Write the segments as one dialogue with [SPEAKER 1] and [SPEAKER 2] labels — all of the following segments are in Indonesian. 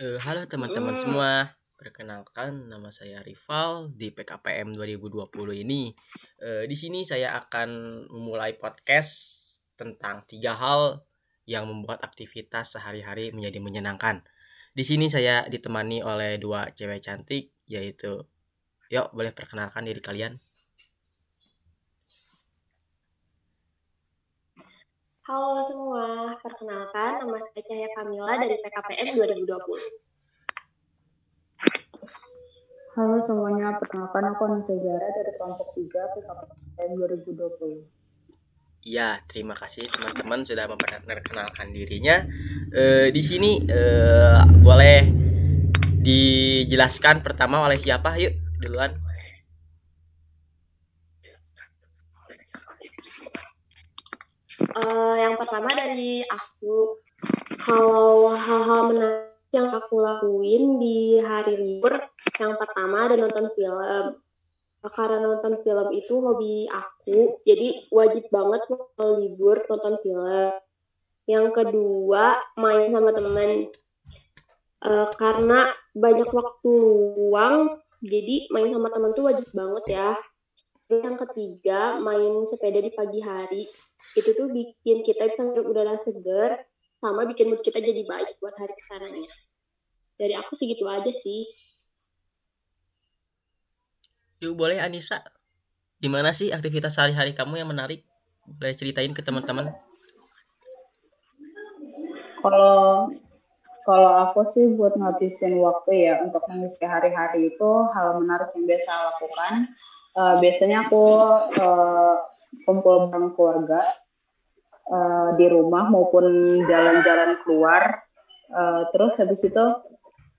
[SPEAKER 1] Eh, halo teman-teman
[SPEAKER 2] Hmm.
[SPEAKER 1] semua. Perkenalkan nama saya Rival di PKPM 2020 ini. Eh, di sini saya akan memulai podcast tentang tiga hal yang membuat aktivitas sehari-hari menjadi menyenangkan. Di sini saya ditemani oleh dua cewek cantik yaitu Yuk, boleh perkenalkan diri kalian.
[SPEAKER 2] Halo semua, perkenalkan nama saya Cahaya Kamila dari PKPM 2020.
[SPEAKER 3] Halo semuanya, perkenalkan aku Anissa Zara dari kelompok 3 PKPM 2020.
[SPEAKER 1] Iya, terima kasih teman-teman sudah memperkenalkan dirinya. Eh, di sini eh, boleh dijelaskan pertama oleh siapa? Yuk, duluan.
[SPEAKER 2] Eh, yang pertama dari aku, kalau hal-hal menarik yang aku lakuin di hari libur, yang pertama ada nonton film. Karena nonton film itu hobi aku, jadi wajib banget kalau libur nonton film. Yang kedua, main sama teman. Eh, karena banyak waktu luang, jadi main sama teman tuh wajib banget ya. Yang ketiga, main sepeda di pagi hari. Itu tuh bikin kita bisa hirup udara segar, sama bikin mood kita jadi baik buat hari ke sananya. Dari aku sih gitu aja sih.
[SPEAKER 1] Yuk, boleh Anissa. Gimana sih aktivitas sehari-hari kamu yang menarik? Boleh ceritain ke teman-teman?
[SPEAKER 3] Kalau kalau aku sih buat ngabisin waktu ya untuk mengisi hari-hari itu hal menarik yang biasa aku lakukan. Eh, biasanya aku eh, bareng keluarga eh, di rumah maupun jalan-jalan keluar. Eh, terus habis itu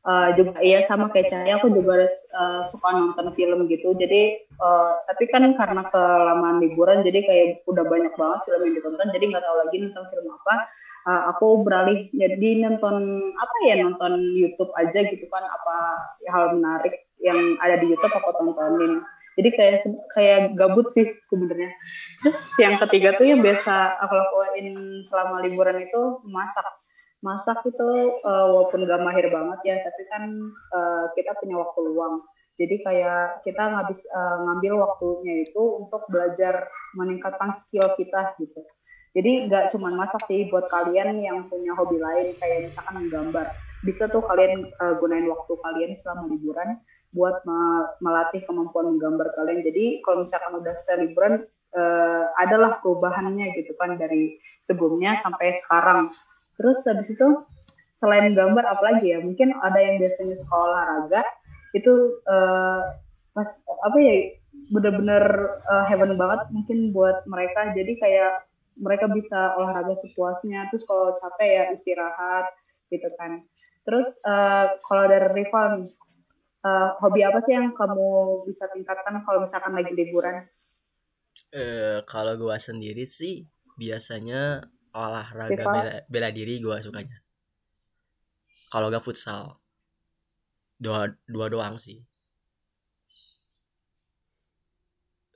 [SPEAKER 3] eh, juga iya sama kayak Cahaya aku juga eh, suka nonton film gitu. Jadi eh, tapi kan karena kelamaan liburan jadi kayak udah banyak banget film yang ditonton jadi nggak tahu lagi nonton film apa. Eh, aku beralih jadi nonton apa ya nonton YouTube aja gitu kan apa hal menarik yang ada di YouTube aku tontonin. Jadi kayak kayak gabut sih sebenarnya. Terus yang ketiga tuh yang biasa aku lakuin selama liburan itu masak. Masak itu eh, walaupun gak mahir banget ya, tapi kan eh, kita punya waktu luang. Jadi kayak kita ngabis eh, ngambil waktunya itu untuk belajar meningkatkan skill kita gitu. Jadi nggak cuma masak sih buat kalian yang punya hobi lain kayak misalkan menggambar. Bisa tuh kalian eh, gunain waktu kalian selama liburan buat me- melatih kemampuan menggambar kalian. Jadi kalau misalkan udah selesai liburan eh, adalah perubahannya gitu kan dari sebelumnya sampai sekarang. Terus habis itu selain gambar apalagi ya? Mungkin ada yang biasanya suka olahraga itu eh, pas apa ya bener-bener eh, heaven banget mungkin buat mereka. Jadi kayak mereka bisa olahraga sepuasnya. Terus kalau capek ya istirahat gitu kan. Terus eh, kalau dari rival eh, hobi apa sih yang kamu bisa tingkatkan kalau misalkan lagi liburan?
[SPEAKER 1] Eh, kalau gua sendiri sih biasanya olahraga bela, bela diri gua sukanya. Kalau gak futsal. Dua dua doang sih.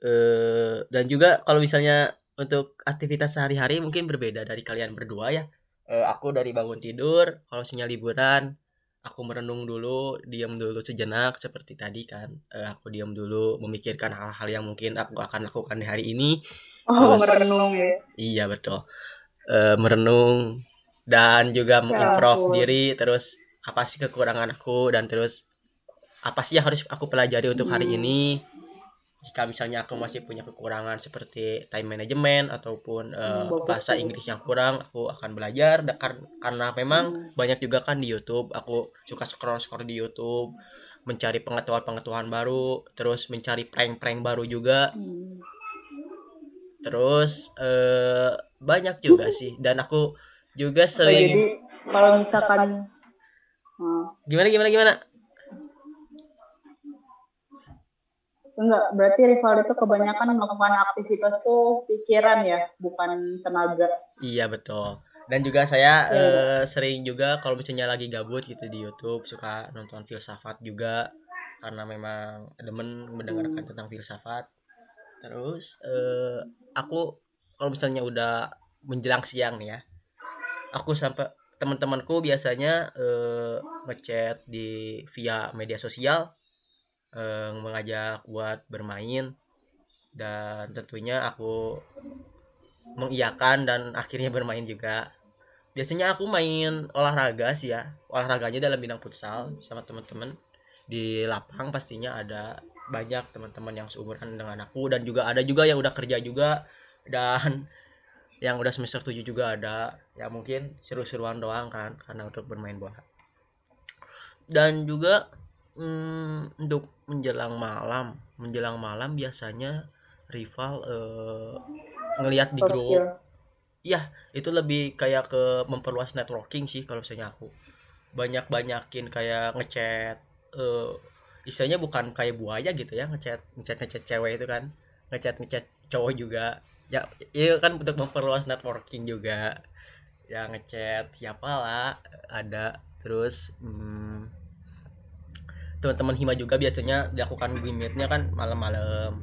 [SPEAKER 1] eh dan juga kalau misalnya untuk aktivitas sehari-hari mungkin berbeda dari kalian berdua ya. Eh, aku dari bangun tidur, kalau sinyal liburan, aku merenung dulu, diam dulu sejenak seperti tadi kan. Eh, aku diam dulu memikirkan hal-hal yang mungkin aku akan lakukan di hari ini.
[SPEAKER 3] Oh,
[SPEAKER 1] Terus-
[SPEAKER 3] merenung ya.
[SPEAKER 1] Iya betul. Eh, merenung dan juga mengimprove
[SPEAKER 3] ampun.
[SPEAKER 1] diri terus apa sih kekurangan aku dan terus apa sih yang harus aku pelajari untuk hari
[SPEAKER 3] Hmm.
[SPEAKER 1] ini jika misalnya aku masih punya kekurangan seperti time management ataupun
[SPEAKER 3] bagus
[SPEAKER 1] bahasa. Inggris yang kurang aku akan belajar kar- karena memang
[SPEAKER 3] Hmm.
[SPEAKER 1] banyak juga kan di YouTube aku suka scroll scroll di YouTube mencari pengetahuan-pengetahuan baru terus mencari prank-prank baru juga
[SPEAKER 3] Hmm.
[SPEAKER 1] terus eh banyak juga sih dan aku juga
[SPEAKER 3] Oh,
[SPEAKER 1] sering
[SPEAKER 3] jadi kalau misalkan eh,
[SPEAKER 1] gimana gimana gimana
[SPEAKER 3] enggak berarti rival itu kebanyakan melakukan aktivitas tuh pikiran ya, bukan tenaga.
[SPEAKER 1] iya betul dan juga saya
[SPEAKER 3] Iya.
[SPEAKER 1] eh, sering juga kalau misalnya lagi gabut gitu di YouTube suka nonton filsafat juga karena memang demen mendengarkan
[SPEAKER 3] Hmm.
[SPEAKER 1] tentang filsafat terus eh aku kalau misalnya udah menjelang siang nih ya aku sampai teman-temanku biasanya eh, ngechat di via media sosial eh, mengajak buat bermain. Dan tentunya aku mengiyakan dan akhirnya bermain juga. Biasanya aku main olahraga sih ya. Olahraganya dalam bidang futsal sama teman-teman. Di lapang pastinya ada banyak teman-teman yang seumuran dengan aku. Dan juga ada juga yang udah kerja juga. Dan yang udah semester 7 juga ada. Ya mungkin seru-seruan doang kan karena untuk bermain bola. Dan juga hmm, untuk menjelang malam menjelang malam biasanya rival eh, ngelihat di grup. Iya, itu lebih kayak ke memperluas networking sih kalau misalnya aku. Banyak-banyakin kayak ngechat eh istilahnya bukan kayak buaya gitu ya, ngechat ngechat ngechat cewek itu kan. Ngechat ngechat cowok juga. Ya, itu kan untuk memperluas networking juga. Ya ngechat siapa lah ada terus hmm, teman-teman hima juga biasanya dilakukan gimmitnya kan malam-malam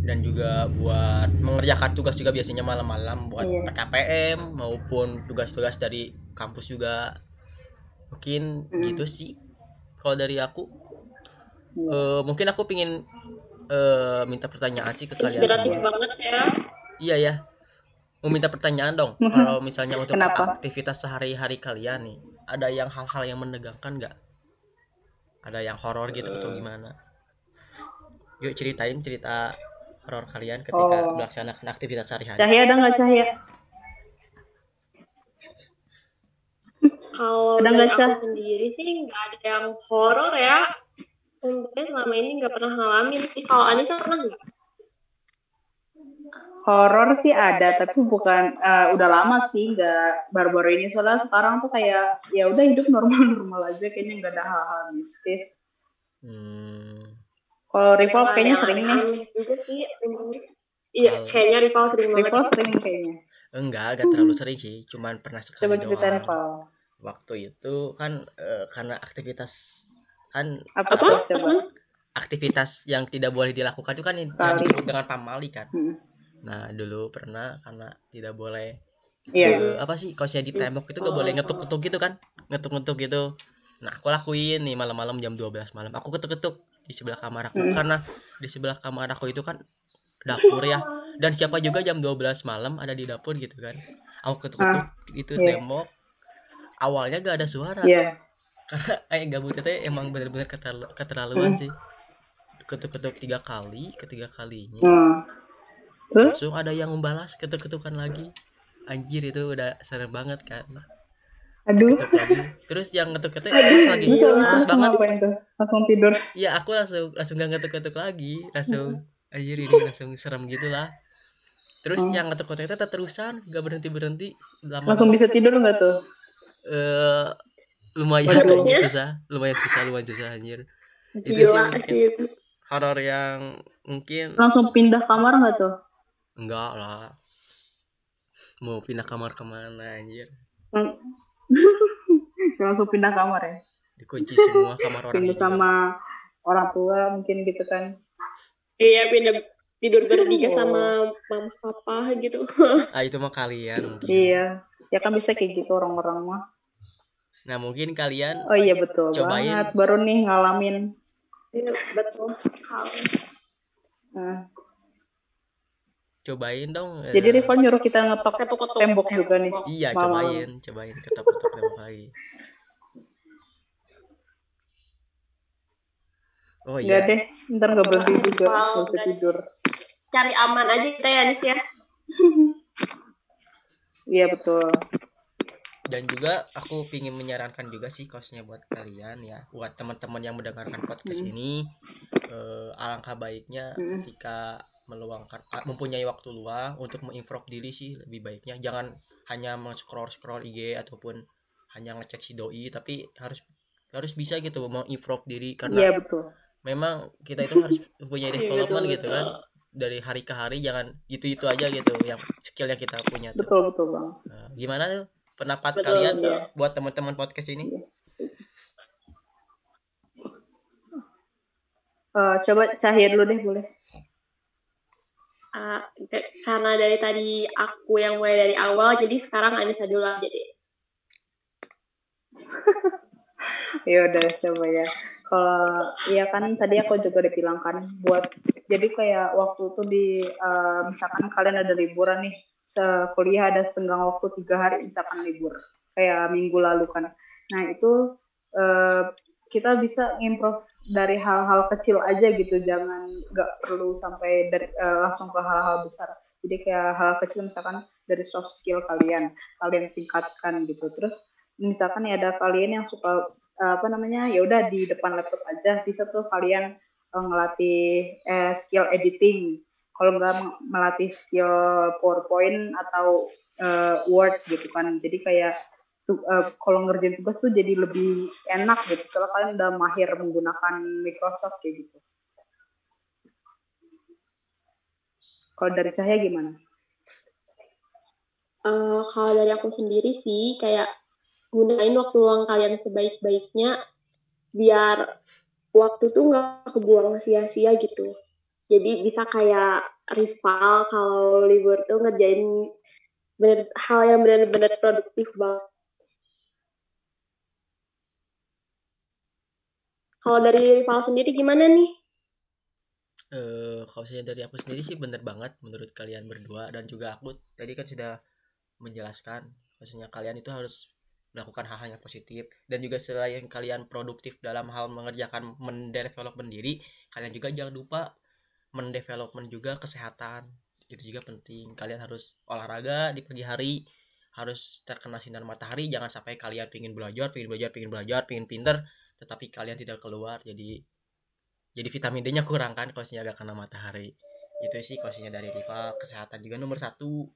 [SPEAKER 1] dan juga buat mengerjakan tugas juga biasanya malam-malam buat
[SPEAKER 3] Iya.
[SPEAKER 1] PKPM maupun tugas-tugas dari kampus juga mungkin
[SPEAKER 3] Hmm.
[SPEAKER 1] gitu sih kalau dari aku
[SPEAKER 3] Iya.
[SPEAKER 1] Eh, mungkin aku pingin eh, minta pertanyaan sih ke kalian
[SPEAKER 2] Inspiratif
[SPEAKER 1] semua
[SPEAKER 2] banget ya.
[SPEAKER 1] iya ya mau minta pertanyaan dong
[SPEAKER 3] Mhm.
[SPEAKER 1] kalau misalnya untuk
[SPEAKER 3] Kenapa?
[SPEAKER 1] aktivitas sehari-hari kalian nih ada yang hal-hal yang menegangkan nggak ada yang horor gitu atau gimana yuk ceritain cerita horor kalian ketika
[SPEAKER 3] Oh.
[SPEAKER 1] melaksanakan aktivitas sehari-hari
[SPEAKER 3] Cahaya ada nggak cahaya?
[SPEAKER 2] Kalau
[SPEAKER 3] Ada
[SPEAKER 2] dari
[SPEAKER 3] nggak,
[SPEAKER 2] aku sendiri sih nggak ada yang horor ya. Untungnya selama ini nggak pernah ngalamin sih. Kalau Anissa pernah nggak?
[SPEAKER 3] Horor sih ada, tapi bukan eh, udah lama sih nggak baru-baru ini soalnya sekarang tuh kayak ya udah hidup normal-normal aja kayaknya nggak ada hal-hal mistis.
[SPEAKER 1] hmm,
[SPEAKER 3] Kalau rival kayaknya sering nih.
[SPEAKER 2] juga sih. Iya, kayaknya rival sering banget.
[SPEAKER 3] Rival sering kayaknya.
[SPEAKER 1] enggak enggak terlalu sering sih cuman pernah sekali
[SPEAKER 3] Coba cerita
[SPEAKER 1] doang
[SPEAKER 3] rival.
[SPEAKER 1] waktu itu kan eh, karena aktivitas kan
[SPEAKER 3] Apa,
[SPEAKER 2] Apa?
[SPEAKER 3] tuh coba?
[SPEAKER 1] aktivitas yang tidak boleh dilakukan itu kan yang disebut dengan pamali kan
[SPEAKER 3] Hmm.
[SPEAKER 1] Nah dulu pernah karena tidak boleh
[SPEAKER 3] Iya.
[SPEAKER 1] eh, apa sih kalau saya di tembok itu gak boleh ngetuk-ngetuk gitu kan ngetuk-ngetuk gitu nah aku lakuin nih malam-malam jam 12 malam aku ketuk-ketuk di sebelah kamar aku
[SPEAKER 3] Hmm.
[SPEAKER 1] karena di sebelah kamar aku itu kan dapur ya dan siapa juga jam 12 malam ada di dapur gitu kan aku ketuk-ketuk itu
[SPEAKER 3] iya.
[SPEAKER 1] tembok awalnya gak ada suara
[SPEAKER 3] Iya.
[SPEAKER 1] karena kayak gabut itu emang bener-bener keterlalu- keterlaluan
[SPEAKER 3] Hmm.
[SPEAKER 1] sih ketuk-ketuk tiga kali ketiga kalinya
[SPEAKER 3] Hmm. Terus?
[SPEAKER 1] langsung ada yang membalas ketuk-ketukan lagi anjir itu udah serem banget kan
[SPEAKER 3] Aduh.
[SPEAKER 1] ketuk lagi terus yang ngetuk-ketuk keras lagi
[SPEAKER 3] Terus
[SPEAKER 1] keras
[SPEAKER 3] terus
[SPEAKER 1] banget?
[SPEAKER 3] Langsung tidur.
[SPEAKER 1] iya aku langsung langsung gak ngetuk-ketuk lagi langsung anjir ini langsung serem gitu lah terus
[SPEAKER 3] Hmm.
[SPEAKER 1] yang ngetuk-ketuk itu terusan gak berhenti berhenti lama
[SPEAKER 3] Langsung bisa tidur nggak tuh?
[SPEAKER 1] eh lumayan
[SPEAKER 3] Waduh.
[SPEAKER 1] anjir, susah lumayan susah lumayan susah anjir Itu sih
[SPEAKER 2] Gila
[SPEAKER 1] mungkin.
[SPEAKER 2] sih.
[SPEAKER 1] horor yang mungkin
[SPEAKER 3] Langsung pindah kamar nggak tuh?
[SPEAKER 1] Enggak lah mau pindah kamar ke mana anjir
[SPEAKER 3] Hmm. Langsung pindah kamar ya?
[SPEAKER 1] dikunci semua kamar orang
[SPEAKER 3] Pindah
[SPEAKER 1] ini
[SPEAKER 3] sama orang tua mungkin gitu kan?
[SPEAKER 2] Iya, pindah tidur bertiga
[SPEAKER 3] Oh.
[SPEAKER 2] sama mama papa gitu.
[SPEAKER 1] ah itu mah kalian mungkin
[SPEAKER 3] Iya. Ya kan bisa kayak gitu orang-orang mah.
[SPEAKER 1] nah mungkin kalian
[SPEAKER 3] Oh iya betul
[SPEAKER 1] Cobain.
[SPEAKER 3] banget. Baru nih ngalamin.
[SPEAKER 2] Iya, betul.
[SPEAKER 3] Nah,
[SPEAKER 1] cobain dong eh,
[SPEAKER 3] Jadi rival nyuruh kita ngetok
[SPEAKER 2] Ketuk-ketuk
[SPEAKER 3] tembok juga nih.
[SPEAKER 1] iya cobain cobain ketok-ketok tembok lagi oh iya
[SPEAKER 3] deh, ntar nggak berhenti juga,
[SPEAKER 2] Wow,
[SPEAKER 3] bisa tidur.
[SPEAKER 2] Cari aman aja kita ya, Nis ya.
[SPEAKER 3] Iya betul.
[SPEAKER 1] dan juga aku pingin menyarankan juga sih kosnya buat kalian ya buat teman-teman yang mendengarkan podcast
[SPEAKER 3] Hmm.
[SPEAKER 1] ini eh, alangkah baiknya
[SPEAKER 3] Hmm.
[SPEAKER 1] ketika meluangkan mempunyai waktu luang untuk mengimprove diri sih lebih baiknya jangan hanya scroll scroll IG ataupun hanya ngechat si doi tapi harus harus bisa gitu mengimprove diri karena
[SPEAKER 3] Iya betul.
[SPEAKER 1] memang kita itu harus mempunyai
[SPEAKER 2] Iya,
[SPEAKER 1] development
[SPEAKER 2] betul,
[SPEAKER 1] gitu kan dari hari ke hari jangan itu itu aja gitu yang skill yang kita punya tuh.
[SPEAKER 3] Betul betul bang.
[SPEAKER 1] Nah, gimana tuh pendapat
[SPEAKER 2] Betul,
[SPEAKER 1] kalian
[SPEAKER 2] betul.
[SPEAKER 1] buat teman-teman podcast ini
[SPEAKER 3] Eh, coba cahaya dulu deh boleh.
[SPEAKER 2] Ke- karena dari tadi aku yang mulai dari awal, jadi sekarang Anissa dulu aja deh.
[SPEAKER 3] ya udah coba ya kalau iya kan tadi aku juga dibilang kan buat jadi kayak waktu itu di uh, misalkan kalian ada liburan nih sekuliah ada senggang waktu tiga hari misalkan libur kayak minggu lalu kan nah itu uh, kita bisa improve dari hal-hal kecil aja gitu jangan nggak perlu sampai dari uh, langsung ke hal-hal besar. Jadi kayak hal kecil misalkan dari soft skill kalian kalian tingkatkan gitu. Terus misalkan ya ada kalian yang suka uh, apa namanya ya udah di depan laptop aja bisa tuh kalian uh, ngelatih uh, skill editing. Kalau nggak melatih skill PowerPoint atau uh, Word gitu kan. Jadi kayak uh, kalau ngerjain tugas tuh jadi lebih enak gitu soalnya kalian udah mahir menggunakan Microsoft kayak gitu kalau dari Cahaya gimana?
[SPEAKER 2] Uh, kalau dari aku sendiri sih kayak gunain waktu luang kalian sebaik-baiknya biar waktu tuh nggak kebuang sia-sia gitu. Jadi bisa kayak rival kalau libur tuh ngerjain bener, hal yang benar-benar produktif banget. Kalau dari rival sendiri gimana nih?
[SPEAKER 1] Uh, kalau saya dari aku sendiri sih bener banget menurut kalian berdua dan juga aku tadi kan sudah menjelaskan. Maksudnya kalian itu harus melakukan hal-hal yang positif dan juga selain kalian produktif dalam hal mengerjakan mendevelopment diri kalian juga jangan lupa mendevelopment juga kesehatan. Itu juga penting. Kalian harus olahraga di pagi hari harus terkena sinar matahari. Jangan sampai kalian pingin belajar pingin belajar pingin belajar pingin pinter tetapi kalian tidak keluar jadi jadi vitamin D nya kurang kan kalau agak kena matahari. Itu sih kosnya dari rival kesehatan juga nomor satu.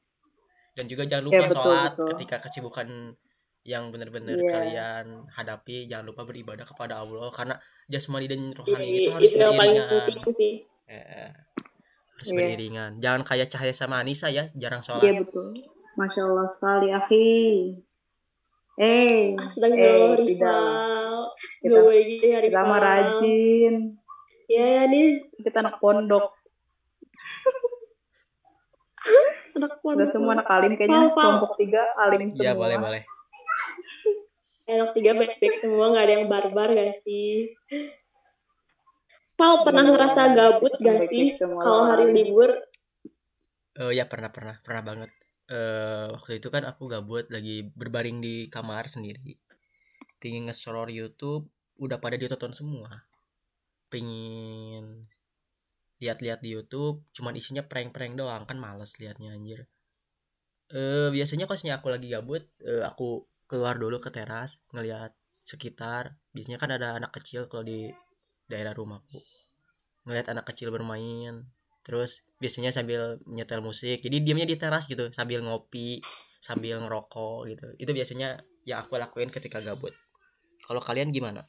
[SPEAKER 1] Dan juga jangan lupa ya, betul, sholat betul. ketika kesibukan yang benar-benar yeah. kalian hadapi. Jangan lupa beribadah kepada Allah karena jasmani dan rohani itu harus itu beriringan. eh, harus yeah. beriringan. Jangan kayak cahaya sama Anissa ya jarang sholat.
[SPEAKER 3] Iya yeah, betul. Masya Allah sekali akhi. Eh
[SPEAKER 2] eh tidak
[SPEAKER 3] kita, mah rajin.
[SPEAKER 2] Ya ya nih
[SPEAKER 3] kita anak pondok.
[SPEAKER 2] Anak pondok.
[SPEAKER 3] Semua anak alim kayaknya. Kelompok tiga alim semua.
[SPEAKER 1] iya boleh boleh.
[SPEAKER 2] Anak tiga baik-baik semua, nggak ada yang barbar gak sih? Pau pernah ngerasa gabut gak sih kalau hari libur?
[SPEAKER 1] Oh ya pernah pernah pernah banget. Uh, waktu itu kan aku gabut lagi berbaring di kamar sendiri. Pingin nge-scroll YouTube, udah pada ditonton semua. Pingin lihat-lihat di YouTube, cuman isinya prank-prank doang. Kan males liatnya anjir. Eh biasanya kosnya aku lagi gabut, uh, aku keluar dulu ke teras ngelihat sekitar. Biasanya kan ada anak kecil kalau di daerah rumahku ngelihat anak kecil bermain. Terus biasanya sambil nyetel musik. Jadi diamnya di teras gitu sambil ngopi sambil ngerokok gitu. Itu biasanya yang aku lakuin ketika gabut. Kalau kalian gimana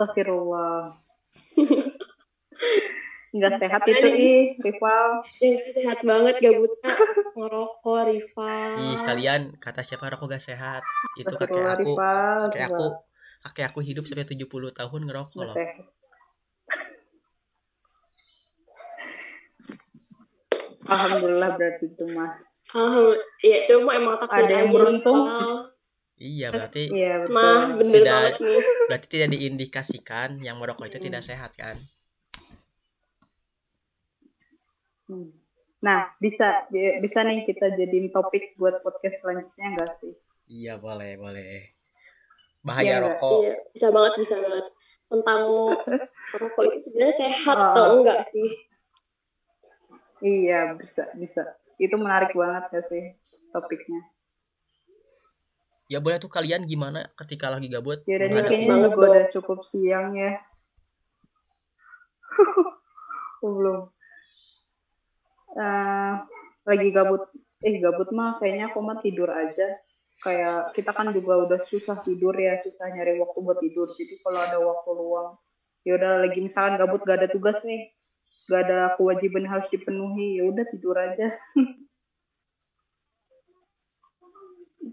[SPEAKER 3] Astagfirullah. Nggak sehat itu ih rival.
[SPEAKER 2] Sehat banget gabutnya ngerokok rival.
[SPEAKER 1] Ih kalian kata siapa rokok gak sehat? Itu kakek aku rival, kakek aku kakek aku hidup sampai 70 tahun ngerokok loh.
[SPEAKER 3] Alhamdulillah berarti itu mah.
[SPEAKER 2] Alhamdulillah, iya itu mah emang
[SPEAKER 3] tak ada yang beruntung.
[SPEAKER 1] Iya berarti
[SPEAKER 3] iya, betul.
[SPEAKER 2] Mah, bener
[SPEAKER 1] tidak
[SPEAKER 2] nih.
[SPEAKER 1] berarti tidak diindikasikan yang merokok itu hmm. tidak sehat kan?
[SPEAKER 3] Hmm. Nah, bisa bisa nih kita jadiin topik buat podcast selanjutnya enggak sih?
[SPEAKER 1] Iya, boleh, boleh. Bahaya ya, rokok.
[SPEAKER 2] Iya, bisa banget, bisa banget. Tentang rokok itu sebenarnya sehat oh. atau enggak sih?
[SPEAKER 3] Iya, bisa, bisa. Itu menarik banget ya sih topiknya.
[SPEAKER 1] Ya boleh tuh kalian gimana ketika lagi gabut?
[SPEAKER 3] Ya udah kayaknya gue udah cukup siang ya. belum. Uh, lagi gabut. Eh gabut mah kayaknya aku mah tidur aja. Kayak kita kan juga udah susah tidur ya susah nyari waktu buat tidur. Jadi kalau ada waktu luang ya udah lagi misalkan gabut gak ada tugas nih. Gak ada kewajiban harus dipenuhi ya udah tidur aja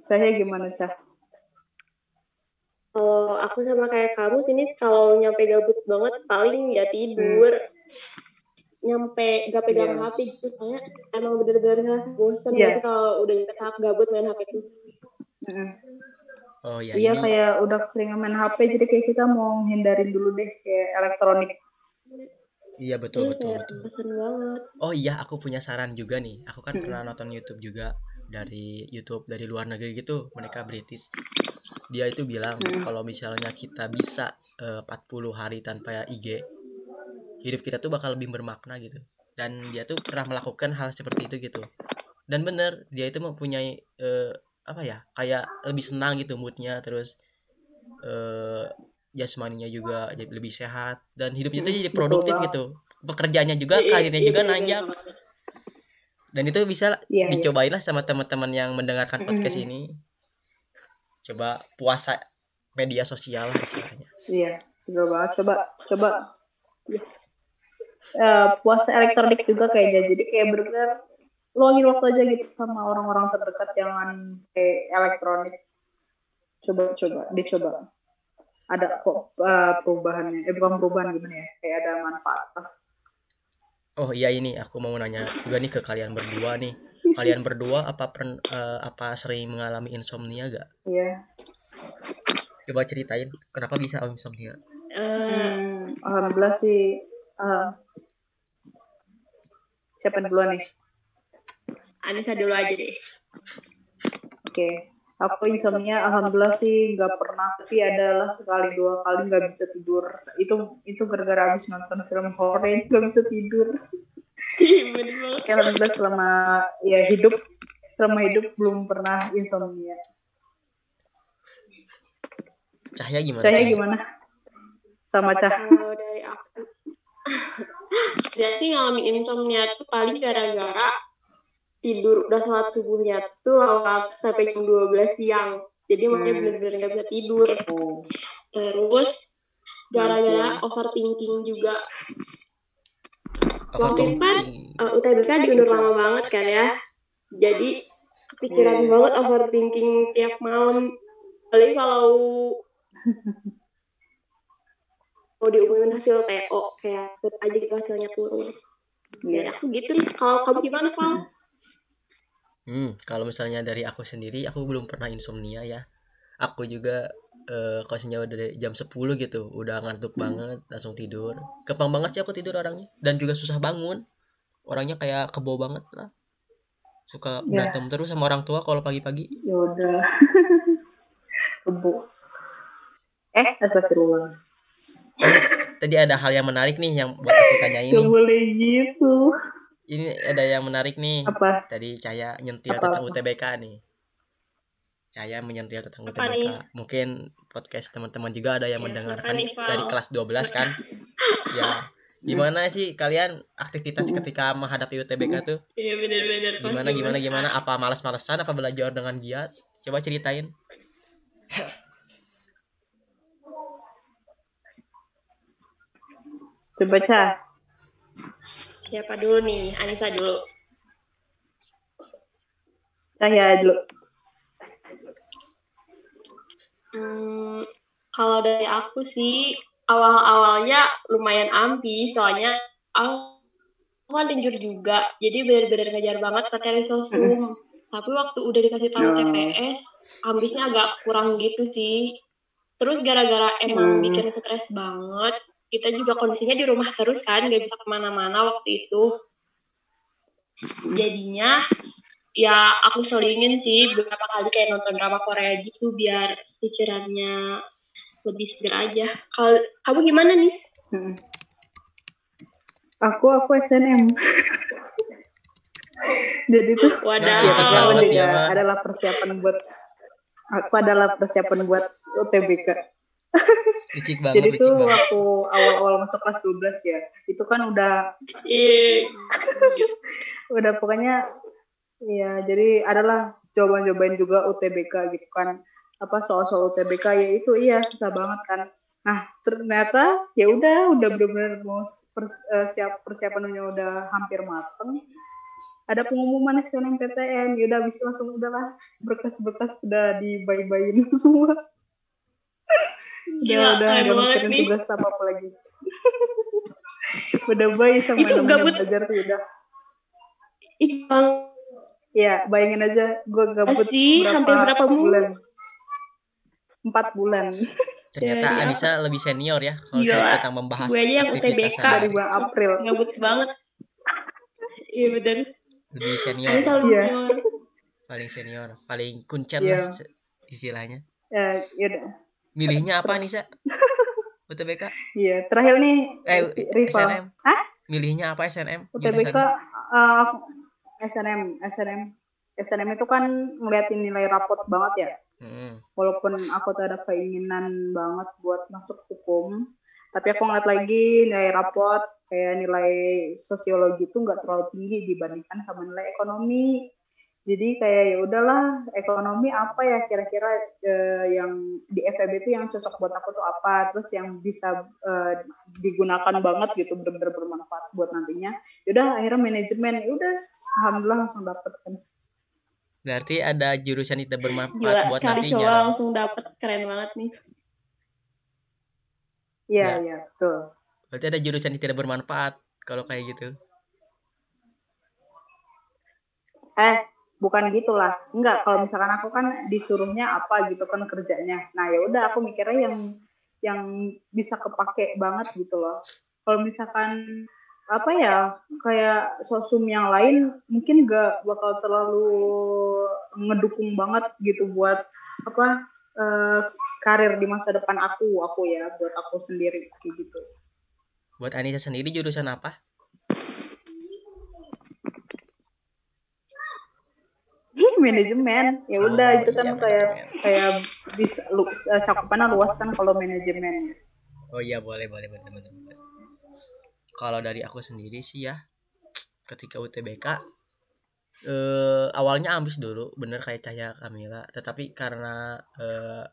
[SPEAKER 3] saya gimana cah
[SPEAKER 2] kalau aku sama kayak kamu sini kalau nyampe gabut banget paling ya tidur hmm nyampe gak pegang
[SPEAKER 3] Iya.
[SPEAKER 2] HP gitu soalnya emang bener-bener ngerasa bosan
[SPEAKER 3] Iya.
[SPEAKER 2] gitu kalau udah nyampe tahap gabut main HP tuh
[SPEAKER 3] Mm.
[SPEAKER 1] Oh ya
[SPEAKER 3] Iya
[SPEAKER 1] ini
[SPEAKER 3] kayak udah sering main HP jadi kayak kita mau hindarin dulu deh kayak elektronik.
[SPEAKER 1] iya betul
[SPEAKER 2] Iya,
[SPEAKER 1] betul betul.
[SPEAKER 2] bosan banget
[SPEAKER 1] Oh iya, aku punya saran juga nih. Aku kan
[SPEAKER 3] Mm-mm.
[SPEAKER 1] pernah nonton YouTube juga dari YouTube dari luar negeri gitu, mereka British. Dia itu bilang
[SPEAKER 3] Mm.
[SPEAKER 1] kalau misalnya kita bisa eh, 40 hari tanpa IG, hidup kita tuh bakal lebih bermakna gitu. Dan dia tuh pernah melakukan hal seperti itu gitu. Dan bener, dia itu mempunyai eh, apa ya? Kayak lebih senang gitu moodnya terus eh jasmaninya juga jadi lebih sehat dan hidupnya tuh jadi
[SPEAKER 3] betul
[SPEAKER 1] produktif
[SPEAKER 3] banget.
[SPEAKER 1] gitu. Pekerjaannya juga,
[SPEAKER 2] Iya,
[SPEAKER 1] karirnya
[SPEAKER 2] iya,
[SPEAKER 1] juga nanjak. Dan itu bisa
[SPEAKER 3] Iya, iya.
[SPEAKER 1] dicobain lah sama teman-teman yang mendengarkan podcast
[SPEAKER 3] Mm.
[SPEAKER 1] ini coba puasa media sosial lah istilahnya
[SPEAKER 3] Iya, betul banget. Coba, coba. Eh, puasa elektronik juga kayaknya. Jadi kayak bener-bener luangin waktu aja gitu sama orang-orang terdekat jangan kayak elektronik. Coba, coba, dicoba. Ada kok eh, perubahannya. Eh bukan perubahan gimana ya? Kayak ada manfaat.
[SPEAKER 1] Oh iya ini aku mau nanya juga nih ke kalian berdua nih kalian berdua apa pern- eh, apa sering mengalami insomnia gak
[SPEAKER 3] Iya.
[SPEAKER 1] coba ceritain kenapa bisa insomnia
[SPEAKER 2] Eh,
[SPEAKER 3] Hmm, alhamdulillah sih. eh, siapa yang duluan nih?
[SPEAKER 2] Anissa dulu aja deh
[SPEAKER 3] Oke, aku insomnia alhamdulillah sih nggak pernah, tapi adalah sekali dua kali nggak bisa tidur. Itu itu gara-gara habis nonton film horor nggak bisa tidur.
[SPEAKER 2] bener banget
[SPEAKER 3] Ya, alhamdulillah selama ya hidup selama hidup belum pernah insomnia.
[SPEAKER 1] cahaya gimana
[SPEAKER 3] Saya
[SPEAKER 1] Cahaya?
[SPEAKER 3] gimana? Sama Cah.
[SPEAKER 2] dari aku dia sih ngalamin insomnia tuh paling gara-gara tidur udah sholat subuhnya tuh lama sampai jam 12 siang jadi makanya
[SPEAKER 3] Hmm.
[SPEAKER 2] bener-bener nggak bisa tidur
[SPEAKER 3] Oh,
[SPEAKER 2] terus gara-gara overthinking juga waktu itu kan uh, UTBK diundur lama banget kan ya jadi kepikiran
[SPEAKER 3] Iya.
[SPEAKER 2] banget overthinking tiap malam apalagi kalau mau diumumin hasil TO kayak aja gitu hasilnya turun
[SPEAKER 3] iya.
[SPEAKER 2] aku gitu nih kalau kamu gimana Val?
[SPEAKER 1] Hmm, kalau misalnya dari aku sendiri, aku belum pernah insomnia ya. Aku juga eh kalau senja dari jam 10 gitu, udah ngantuk banget, langsung tidur. Gampang banget sih aku tidur orangnya dan juga susah bangun. Orangnya kayak kebo banget lah. Suka
[SPEAKER 3] Ya.
[SPEAKER 1] berantem terus sama orang tua kalau pagi-pagi.
[SPEAKER 3] Ya udah. Kebu. Eh, astagfirullah.
[SPEAKER 1] Tadi ada hal yang menarik nih yang buat aku tanya
[SPEAKER 3] Gak boleh gitu.
[SPEAKER 1] Ini ada yang menarik nih.
[SPEAKER 3] Apa?
[SPEAKER 1] Tadi Cahaya nyentil
[SPEAKER 3] Apa,
[SPEAKER 1] tentang
[SPEAKER 3] apa?
[SPEAKER 1] UTBK nih. Cahaya menyentil tentang
[SPEAKER 2] Apa
[SPEAKER 1] UTBK.
[SPEAKER 2] nih?
[SPEAKER 1] Mungkin podcast teman-teman juga ada yang
[SPEAKER 2] Ya,
[SPEAKER 1] mendengarkan
[SPEAKER 2] nih,
[SPEAKER 1] dari kelas 12 kan. ya. Gimana sih kalian aktivitas ketika menghadapi UTBK tuh?
[SPEAKER 2] Iya bener-bener
[SPEAKER 1] Gimana gimana gimana? Apa malas-malesan apa belajar dengan giat? Coba ceritain.
[SPEAKER 3] Coba Cah.
[SPEAKER 2] Siapa dulu nih Anissa dulu
[SPEAKER 3] Cahaya dulu.
[SPEAKER 2] Hmm, kalau dari aku sih awal-awalnya lumayan ambi soalnya aku kan tinjur juga jadi benar-benar ngejar banget materi sosum tapi waktu udah dikasih tahu
[SPEAKER 3] Oh.
[SPEAKER 2] TPS ambisnya agak kurang gitu sih terus gara-gara emang
[SPEAKER 3] Hmm.
[SPEAKER 2] bikin stres banget kita juga kondisinya di rumah terus kan nggak bisa ke mana-mana waktu itu jadinya ya aku selingin sih beberapa kali kayak nonton drama Korea gitu biar pikirannya lebih seger aja. Kalau kamu gimana nih?
[SPEAKER 3] Hmm. Aku aku SNM. Jadi tuh
[SPEAKER 2] Wadah.
[SPEAKER 1] Nah,
[SPEAKER 3] ya, juga
[SPEAKER 1] dia mah.
[SPEAKER 3] adalah persiapan buat aku adalah persiapan buat UTBK.
[SPEAKER 1] Licik banget,
[SPEAKER 3] Jadi
[SPEAKER 1] licik
[SPEAKER 3] tuh
[SPEAKER 1] banget.
[SPEAKER 3] waktu awal-awal masuk kelas 12 ya, itu kan udah
[SPEAKER 2] Iya.
[SPEAKER 3] udah pokoknya ya jadi adalah jawaban-jawaban juga UTBK gitu kan apa soal-soal UTBK ya itu iya susah banget kan nah ternyata ya udah udah benar-benar mau pers- eh, siap persiapannya udah hampir mateng ada pengumuman SNMPTN ya udah bisa langsung udahlah berkas-berkas udah dibayi-bayin semua udah
[SPEAKER 2] Gila,
[SPEAKER 3] udah
[SPEAKER 2] keren
[SPEAKER 3] udah
[SPEAKER 2] banget
[SPEAKER 3] mikirin
[SPEAKER 2] nih.
[SPEAKER 3] tugas apa apa lagi udah bayi sama
[SPEAKER 2] Itu
[SPEAKER 3] namanya
[SPEAKER 2] gabut.
[SPEAKER 3] belajar tuh udah.
[SPEAKER 2] Bang,
[SPEAKER 3] Iya, bayangin aja gue gabut
[SPEAKER 2] sih, hampir berapa
[SPEAKER 3] bulan? Empat bulan
[SPEAKER 1] Ternyata
[SPEAKER 2] Ya, ya.
[SPEAKER 1] Anissa lebih senior ya kalau
[SPEAKER 2] Gila.
[SPEAKER 1] kita membahas
[SPEAKER 2] Gue aja yang
[SPEAKER 1] aktivitas
[SPEAKER 2] UTBK.
[SPEAKER 3] dari bulan April.
[SPEAKER 2] gabut banget. Iya bener.
[SPEAKER 1] Lebih senior,
[SPEAKER 3] Iya.
[SPEAKER 2] senior.
[SPEAKER 1] paling senior, paling kuncen
[SPEAKER 3] Iya.
[SPEAKER 1] lah se- istilahnya.
[SPEAKER 3] Ya, yaudah.
[SPEAKER 1] Milihnya apa Anissa? UTBK?
[SPEAKER 3] Iya, terakhir nih
[SPEAKER 1] Eh,
[SPEAKER 3] rival.
[SPEAKER 1] SNM.
[SPEAKER 3] Hah?
[SPEAKER 1] Milihnya apa SNM?
[SPEAKER 3] UTBK uh, SNM, SNM. SNM itu kan ngeliatin nilai rapot banget ya.
[SPEAKER 1] Hmm.
[SPEAKER 3] Walaupun aku tuh ada keinginan banget buat masuk hukum, tapi aku ngeliat lagi nilai rapot kayak nilai sosiologi itu nggak terlalu tinggi dibandingkan sama nilai ekonomi. Jadi kayak ya udahlah ekonomi apa ya kira-kira eh, yang di FEB itu yang cocok buat aku tuh apa, terus yang bisa eh, digunakan banget gitu bener-bener bermanfaat buat nantinya. Yaudah akhirnya manajemen, ya udah alhamdulillah langsung dapet kan.
[SPEAKER 1] Berarti ada jurusan tidak bermanfaat
[SPEAKER 2] Gila,
[SPEAKER 1] buat nantinya.
[SPEAKER 2] coba langsung dapet. Keren banget nih.
[SPEAKER 3] Iya
[SPEAKER 1] Ya.
[SPEAKER 3] iya betul.
[SPEAKER 1] Berarti ada jurusan yang tidak bermanfaat kalau kayak gitu.
[SPEAKER 3] Eh, bukan gitulah. Enggak, kalau misalkan aku kan disuruhnya apa gitu kan kerjanya. Nah, ya udah aku mikirnya yang yang bisa kepake banget gitu loh. Kalau misalkan apa ya kayak sosum yang lain mungkin gak bakal terlalu ngedukung banget gitu buat apa eh, karir di masa depan aku aku ya buat aku sendiri kayak gitu.
[SPEAKER 1] Buat Anissa sendiri jurusan apa?
[SPEAKER 3] Manajemen ya udah
[SPEAKER 1] Oh,
[SPEAKER 3] itu kan
[SPEAKER 1] iya,
[SPEAKER 3] kayak
[SPEAKER 1] manajemen.
[SPEAKER 3] kayak bisa lu, eh, cakupannya luas kan kalau manajemen
[SPEAKER 1] Oh iya boleh boleh bener. Kalau dari aku sendiri sih ya, ketika UTBK eh awalnya ambis dulu, bener kayak Cahaya Kamila. Tetapi karena eh,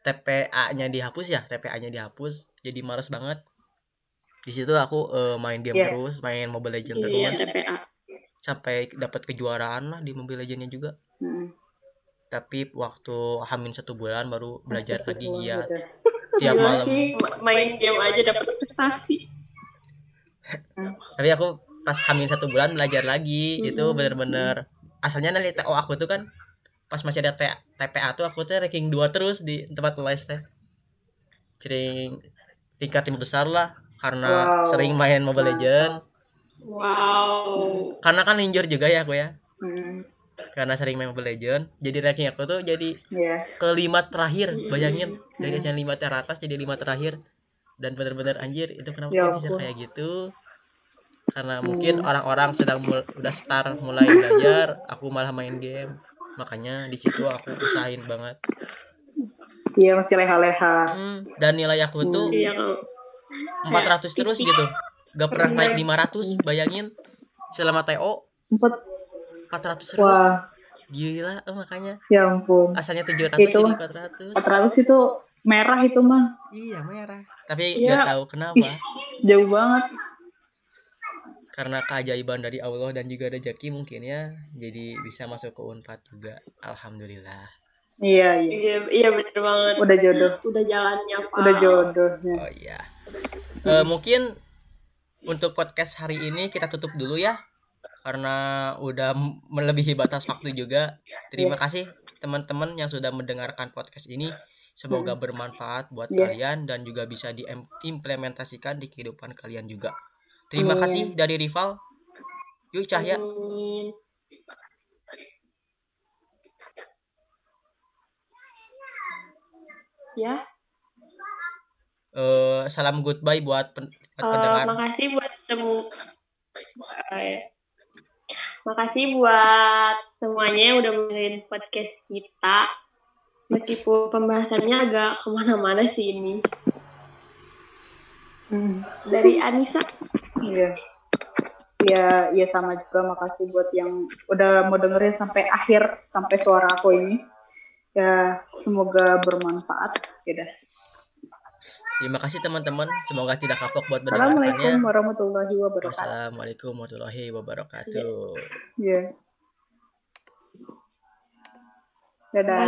[SPEAKER 1] TPA-nya dihapus ya, TPA-nya dihapus, jadi males banget. Di situ aku eh, main game
[SPEAKER 3] Iya.
[SPEAKER 1] terus, main Mobile Legends
[SPEAKER 2] Iya,
[SPEAKER 1] terus,
[SPEAKER 2] TPA.
[SPEAKER 1] Sampai dapat kejuaraan lah di Mobile Legends-nya juga.
[SPEAKER 3] Hmm.
[SPEAKER 1] Tapi waktu hamin satu bulan baru belajar lagi
[SPEAKER 3] Astagfirullah,
[SPEAKER 1] giat tiap
[SPEAKER 2] Gila
[SPEAKER 1] malam.
[SPEAKER 2] sih, main game aja dapet prestasi.
[SPEAKER 1] tapi aku pas hamil satu bulan belajar lagi itu
[SPEAKER 2] Mm-mm.
[SPEAKER 1] bener-bener asalnya dari TO aku tuh kan pas masih ada TPA tuh aku tuh ranking 2 terus di tempat les teh sering tingkat tim besar lah karena
[SPEAKER 3] Wow.
[SPEAKER 1] sering main Mobile Legend
[SPEAKER 2] Wow.
[SPEAKER 1] karena kan injur juga ya aku ya
[SPEAKER 3] Hmm.
[SPEAKER 1] karena sering main Mobile Legend jadi ranking aku tuh jadi
[SPEAKER 3] Iya.
[SPEAKER 1] kelima terakhir bayangin dari yang lima teratas jadi lima terakhir dan bener-bener anjir itu kenapa
[SPEAKER 3] Ya
[SPEAKER 1] bisa kayak gitu karena mungkin
[SPEAKER 3] Hmm.
[SPEAKER 1] orang-orang sedang mul- udah start mulai belajar aku malah main game makanya di situ aku usahain banget
[SPEAKER 3] Iya masih leha-leha.
[SPEAKER 1] Hmm, dan nilai aku tuh
[SPEAKER 3] Hmm.
[SPEAKER 2] Iya kalau
[SPEAKER 1] 400 terus gitu gak pernah naik 500 bayangin selama TO
[SPEAKER 3] Empat.
[SPEAKER 1] 400 terus
[SPEAKER 3] Wah,
[SPEAKER 1] gila eh, makanya
[SPEAKER 3] ya ampun.
[SPEAKER 1] asalnya 700
[SPEAKER 3] Itu
[SPEAKER 1] jadi
[SPEAKER 3] mah.
[SPEAKER 1] 400
[SPEAKER 3] 400 itu merah itu mah.
[SPEAKER 1] iya merah tapi
[SPEAKER 2] Iya.
[SPEAKER 1] gak tahu kenapa
[SPEAKER 3] Ih, jauh banget.
[SPEAKER 1] karena keajaiban dari Allah dan juga rezeki mungkin ya jadi bisa masuk ke Unpad juga alhamdulillah
[SPEAKER 3] Iya, iya.
[SPEAKER 2] iya iya bener banget.
[SPEAKER 3] Udah jodoh.
[SPEAKER 2] Udah jalannya Pak.
[SPEAKER 3] Udah jodohnya.
[SPEAKER 1] oh iya Eh, mungkin untuk podcast hari ini kita tutup dulu ya karena udah melebihi batas waktu juga. Terima kasih teman-teman yang sudah mendengarkan podcast ini. Semoga bermanfaat buat
[SPEAKER 3] Iya.
[SPEAKER 1] kalian dan juga bisa diimplementasikan di kehidupan kalian juga. Terima
[SPEAKER 3] Amin.
[SPEAKER 1] kasih dari rival. Yuk Cahya.
[SPEAKER 2] Amin. Ya,
[SPEAKER 1] Eh, salam goodbye buat, pen- buat
[SPEAKER 2] eh,
[SPEAKER 1] pendengar
[SPEAKER 2] makasih buat temu. Eh, makasih buat semuanya yang udah mendengarin podcast kita. Meskipun pembahasannya agak ke mana-mana sih ini.
[SPEAKER 3] Hmm.
[SPEAKER 2] Dari Anissa.
[SPEAKER 3] Iya. Iya, iya sama juga makasih buat yang udah mau dengerin sampai akhir sampai suara aku ini. Ya, semoga bermanfaat. Ya dah.
[SPEAKER 1] Terima kasih teman-teman semoga tidak kapok buat
[SPEAKER 3] Assalamualaikum
[SPEAKER 1] mendengarkannya
[SPEAKER 3] warahmatullahi wabarakatuh.
[SPEAKER 1] wassalamualaikum warahmatullahi wabarakatuh
[SPEAKER 3] Iya. Dadah.